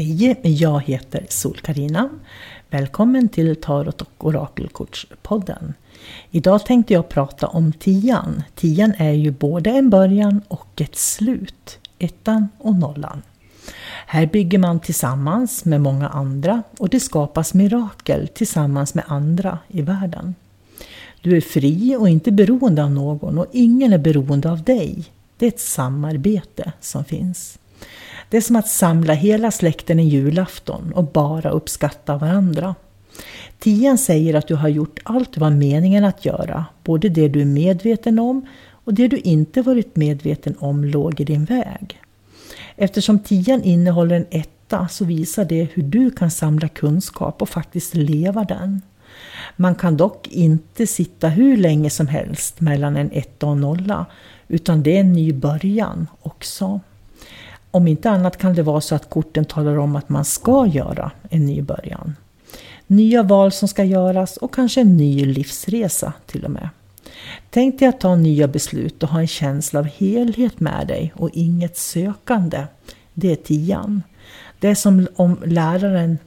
Hej, jag heter Sol-Karina. Välkommen till Tarot och Orakelkortspodden. Idag tänkte jag prata om tian. Tian är ju både en början och ett slut. Ettan och nollan. Här bygger man tillsammans med många andra och det skapas mirakel tillsammans med andra i världen. Du är fri och inte beroende av någon och ingen är beroende av dig. Det är ett samarbete som finns. Det är som att samla hela släkten en julafton och bara uppskatta varandra. Tian säger att du har gjort allt det var meningen att göra, både det du är medveten om och det du inte varit medveten om låg i din väg. Eftersom tian innehåller en etta så visar det hur du kan samla kunskap och faktiskt leva den. Man kan dock inte sitta hur länge som helst mellan en etta och nolla, utan det är en ny början också. Om inte annat kan det vara så att korten talar om att man ska göra en ny början. Nya val som ska göras och kanske en ny livsresa till och med. Tänk dig att ta nya beslut och ha en känsla av helhet med dig och inget sökande. Det är tian. Det är som om läraren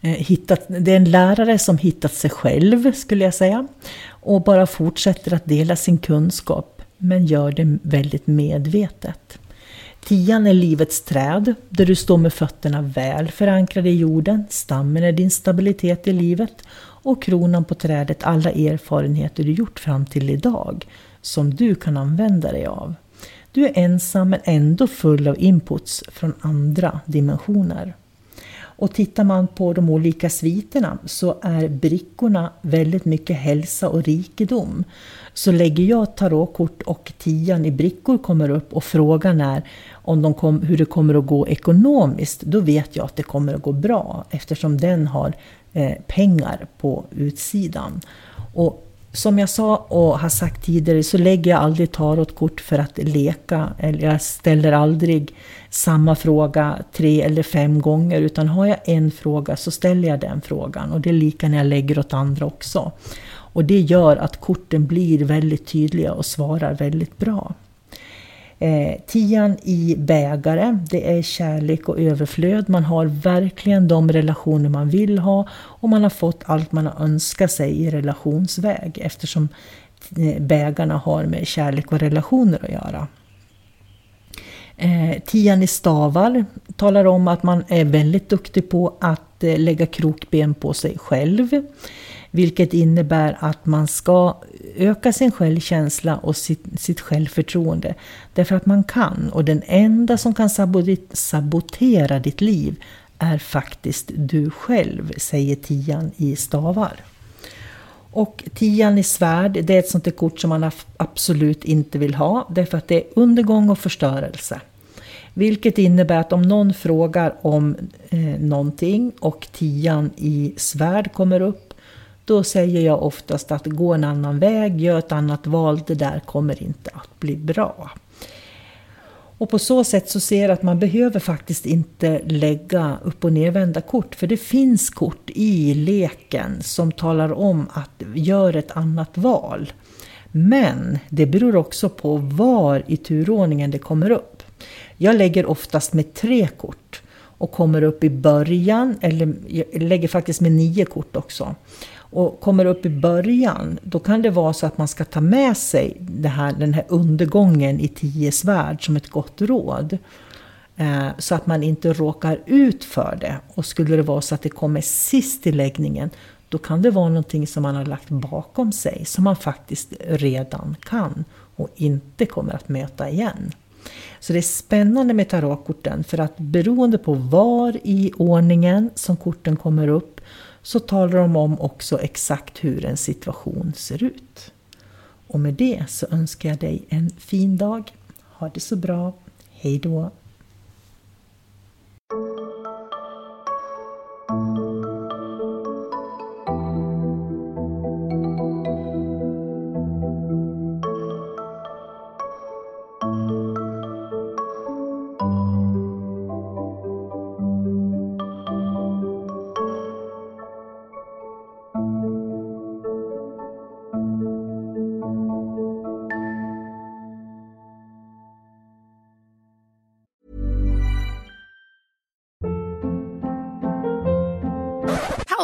eh, hittat, det är en lärare som hittat sig själv skulle jag säga och bara fortsätter att dela sin kunskap men gör det väldigt medvetet. Tian är livets träd, där du står med fötterna väl förankrade i jorden. Stammen är din stabilitet i livet och kronan på trädet alla erfarenheter du gjort fram till idag, som du kan använda dig av. Du är ensam men ändå full av inputs från andra dimensioner. Och tittar man på de olika sviterna så är brickorna väldigt mycket hälsa och rikedom. Så lägger jag tarotkort och tian i brickor kommer upp och frågan är om de kom, hur det kommer att gå ekonomiskt, då vet jag att det kommer att gå bra eftersom den har eh, pengar på utsidan. Och som jag sa och har sagt tidigare så lägger jag aldrig tarotkort för att leka. Eller jag ställer aldrig samma fråga tre eller fem gånger. Utan har jag en fråga så ställer jag den frågan. Och det är lika när jag lägger åt andra också. Och det gör att korten blir väldigt tydliga och svarar väldigt bra. Eh, tian i bägare, det är kärlek och överflöd. Man har verkligen de relationer man vill ha och man har fått allt man har önskat sig i relationsväg eftersom eh, bägarna har med kärlek och relationer att göra. Eh, tian i stavar talar om att man är väldigt duktig på att eh, lägga krokben på sig själv. Vilket innebär att man ska öka sin självkänsla och sitt, sitt självförtroende. Därför att man kan. Och den enda som kan sabotera ditt liv är faktiskt du själv, säger tian i stavar. Och tian i svärd, det är ett sånt där kort som man absolut inte vill ha. Därför att det är undergång och förstörelse. Vilket innebär att om någon frågar om eh, någonting och tian i svärd kommer upp då säger jag oftast att gå en annan väg, gör ett annat val, det där kommer inte att bli bra. Och på så sätt så ser jag att man behöver faktiskt inte lägga upp och nervända kort. För det finns kort i leken som talar om att gör ett annat val. Men det beror också på var i turordningen det kommer upp. Jag lägger oftast med tre kort och kommer upp i början, eller jag lägger faktiskt med nio kort också. Och kommer upp i början, då kan det vara så att man ska ta med sig det här, den här undergången i Ties värld som ett gott råd. Eh, så att man inte råkar ut för det. Och skulle det vara så att det kommer sist i läggningen, då kan det vara någonting som man har lagt bakom sig, som man faktiskt redan kan och inte kommer att möta igen. Så det är spännande med tarotkorten för att beroende på var i ordningen som korten kommer upp så talar de om också exakt hur en situation ser ut. Och med det så önskar jag dig en fin dag. Ha det så bra. Hej då!